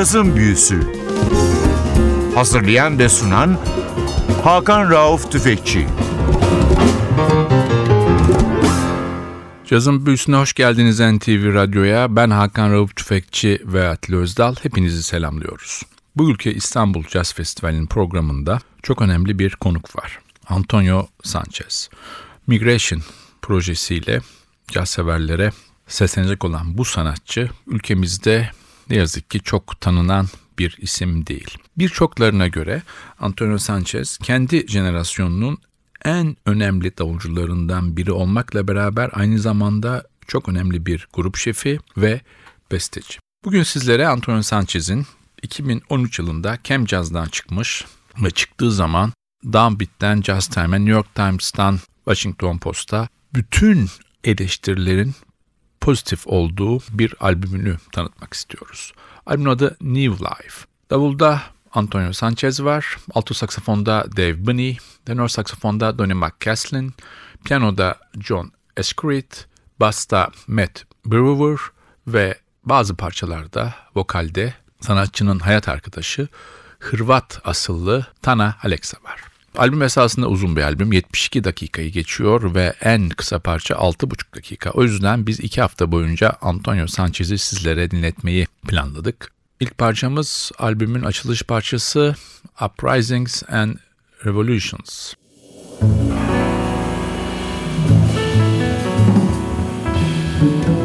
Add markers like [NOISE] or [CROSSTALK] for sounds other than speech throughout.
Cazın Büyüsü Hazırlayan ve sunan Hakan Rauf Tüfekçi Cazın Büyüsü'ne hoş geldiniz NTV Radyo'ya. Ben Hakan Rauf Tüfekçi ve Atli Özdal. Hepinizi selamlıyoruz. Bu ülke İstanbul Jazz Festivali'nin programında çok önemli bir konuk var. Antonio Sanchez. Migration projesiyle caz severlere seslenecek olan bu sanatçı ülkemizde ne yazık ki çok tanınan bir isim değil. Birçoklarına göre Antonio Sanchez kendi jenerasyonunun en önemli davulcularından biri olmakla beraber aynı zamanda çok önemli bir grup şefi ve besteci. Bugün sizlere Antonio Sanchez'in 2013 yılında Cam Jazz'dan çıkmış ve çıktığı zaman Downbeat'ten Jazz Time'e New York Times'tan Washington Post'a bütün eleştirilerin pozitif olduğu bir albümünü tanıtmak istiyoruz. Albümün adı New Life. Davulda Antonio Sanchez var, alto saksafonda Dave Binney, tenor saksafonda Donny McCaslin, piyanoda John Escrit, basta Matt Brewer ve bazı parçalarda vokalde sanatçının hayat arkadaşı Hırvat asıllı Tana Alexa var. Albüm esasında uzun bir albüm. 72 dakikayı geçiyor ve en kısa parça 6,5 dakika. O yüzden biz iki hafta boyunca Antonio Sanchez'i sizlere dinletmeyi planladık. İlk parçamız albümün açılış parçası Uprisings and Revolutions. Müzik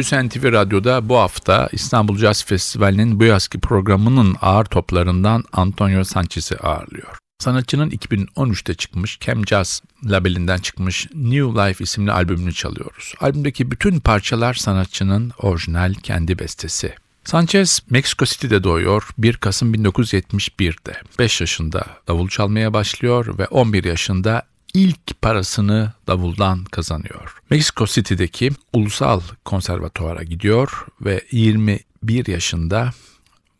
Büyüsen TV Radyo'da bu hafta İstanbul Jazz Festivali'nin bu yazki programının ağır toplarından Antonio Sanchez'i ağırlıyor. Sanatçının 2013'te çıkmış Cam Jazz labelinden çıkmış New Life isimli albümünü çalıyoruz. Albümdeki bütün parçalar sanatçının orijinal kendi bestesi. Sanchez Mexico City'de doğuyor 1 Kasım 1971'de. 5 yaşında davul çalmaya başlıyor ve 11 yaşında ilk parasını davuldan kazanıyor. Mexico City'deki Ulusal Konservatuara gidiyor ve 21 yaşında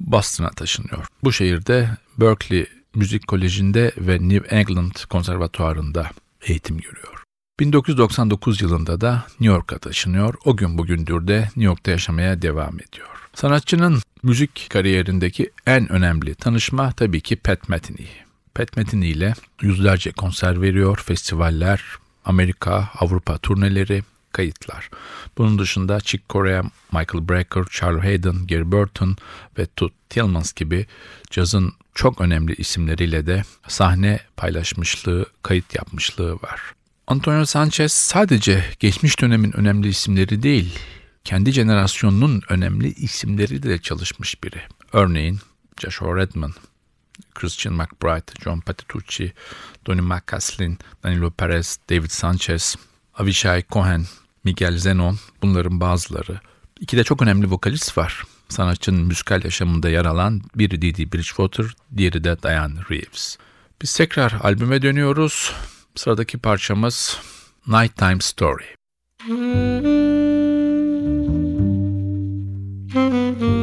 Boston'a taşınıyor. Bu şehirde Berkeley Müzik Koleji'nde ve New England Konservatuarı'nda eğitim görüyor. 1999 yılında da New York'a taşınıyor. O gün bugündür de New York'ta yaşamaya devam ediyor. Sanatçının müzik kariyerindeki en önemli tanışma tabii ki Pat Metheny. Pat Metheny ile yüzlerce konser veriyor, festivaller, Amerika, Avrupa turneleri, kayıtlar. Bunun dışında Chick Corea, Michael Brecker, Charlie Hayden, Gary Burton ve Toots Tillmans gibi cazın çok önemli isimleriyle de sahne paylaşmışlığı, kayıt yapmışlığı var. Antonio Sanchez sadece geçmiş dönemin önemli isimleri değil, kendi jenerasyonunun önemli isimleriyle de çalışmış biri. Örneğin Joshua Redman, Christian McBride, John Patitucci, Donny McCaslin, Danilo Perez, David Sanchez, Avishai Cohen, Miguel Zenon bunların bazıları. İki de çok önemli vokalist var. Sanatçının müzikal yaşamında yer alan biri Didi Bridgewater, diğeri de Diane Reeves. Biz tekrar albüme dönüyoruz. Sıradaki parçamız Nighttime Story. [LAUGHS]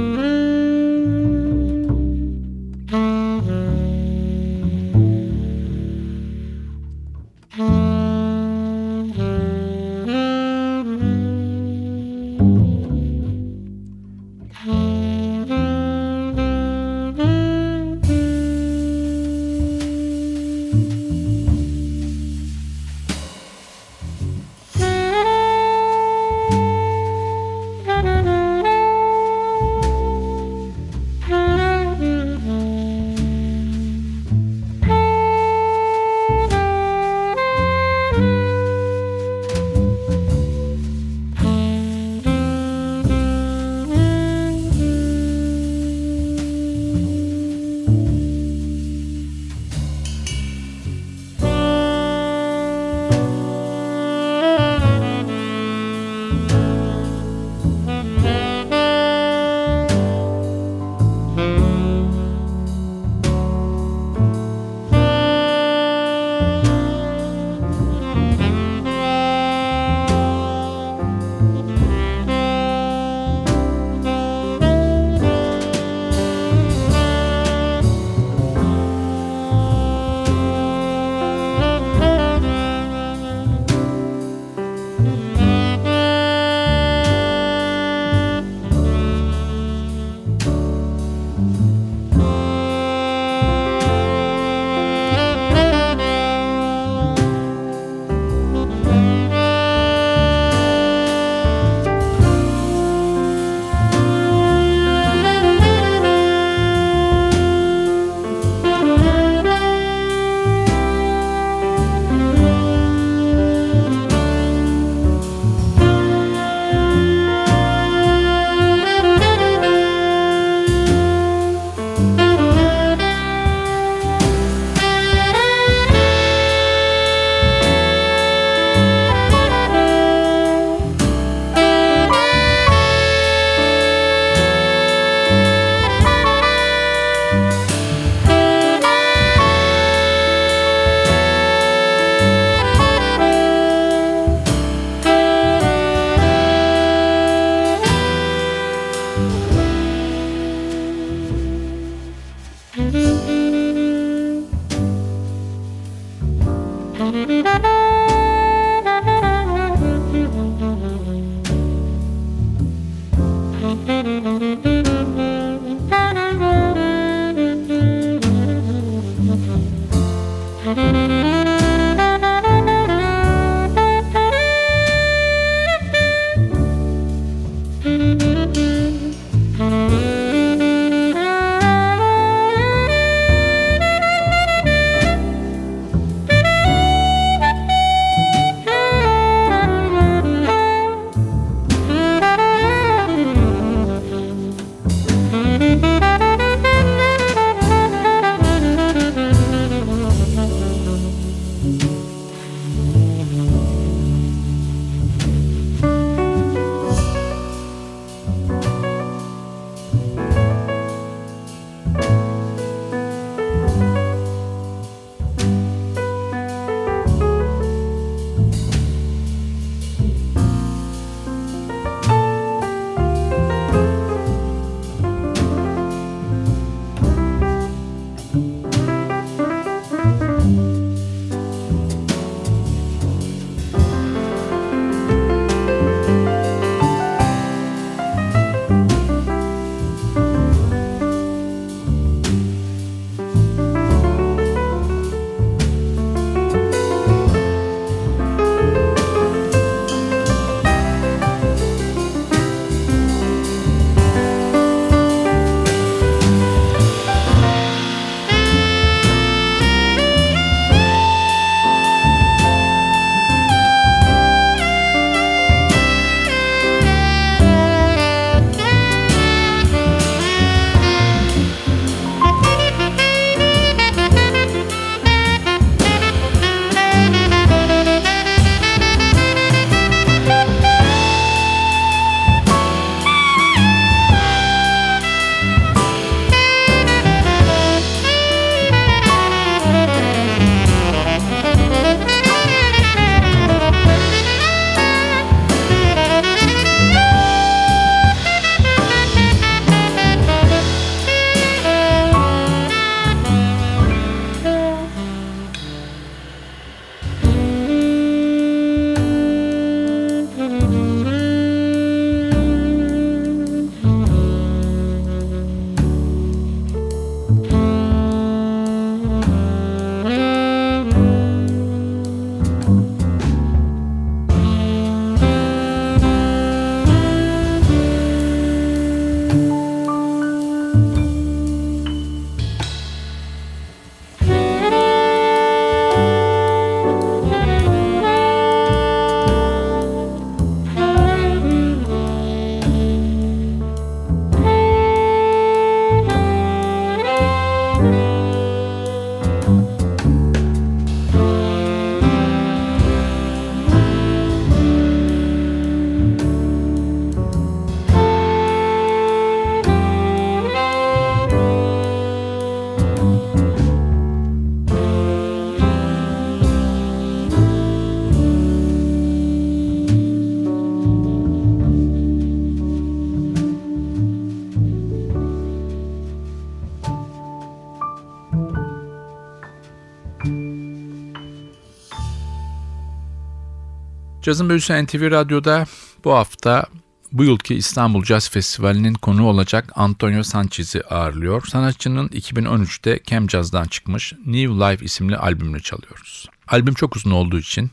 Cazın Büyüsü NTV Radyo'da bu hafta bu yılki İstanbul Jazz Festivali'nin konu olacak Antonio Sanchez'i ağırlıyor. Sanatçının 2013'te Cam Jazz'dan çıkmış New Life isimli albümünü çalıyoruz. Albüm çok uzun olduğu için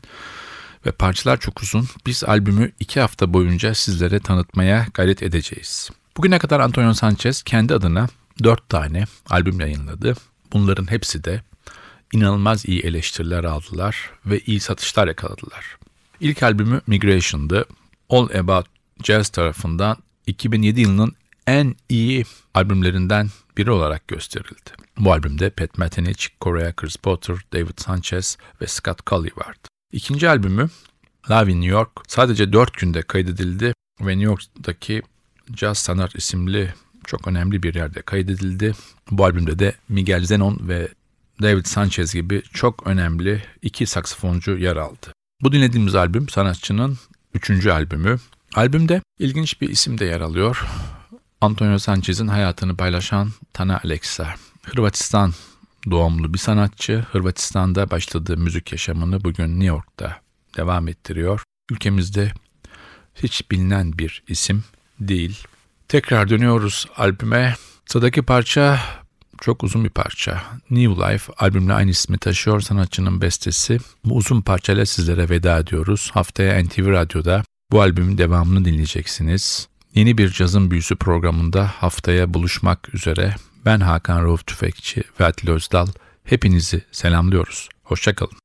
ve parçalar çok uzun. Biz albümü iki hafta boyunca sizlere tanıtmaya gayret edeceğiz. Bugüne kadar Antonio Sanchez kendi adına dört tane albüm yayınladı. Bunların hepsi de inanılmaz iyi eleştiriler aldılar ve iyi satışlar yakaladılar. İlk albümü Migration'dı. All About Jazz tarafından 2007 yılının en iyi albümlerinden biri olarak gösterildi. Bu albümde Pat Metheny, Corea, Chris Potter, David Sanchez ve Scott Colley vardı. İkinci albümü Live in New York sadece 4 günde kaydedildi ve New York'taki Jazz Sanat isimli çok önemli bir yerde kaydedildi. Bu albümde de Miguel Zenon ve David Sanchez gibi çok önemli iki saksafoncu yer aldı. Bu dinlediğimiz albüm sanatçının üçüncü albümü. Albümde ilginç bir isim de yer alıyor. Antonio Sanchez'in hayatını paylaşan Tana Alexa. Hırvatistan doğumlu bir sanatçı. Hırvatistan'da başladığı müzik yaşamını bugün New York'ta devam ettiriyor. Ülkemizde hiç bilinen bir isim değil. Tekrar dönüyoruz albüme. Sıradaki parça çok uzun bir parça. New Life albümle aynı ismi taşıyor sanatçının bestesi. Bu uzun parçayla sizlere veda ediyoruz. Haftaya NTV Radyo'da bu albümün devamını dinleyeceksiniz. Yeni bir cazın büyüsü programında haftaya buluşmak üzere. Ben Hakan Rauf Tüfekçi ve Atli Özdal. Hepinizi selamlıyoruz. Hoşçakalın.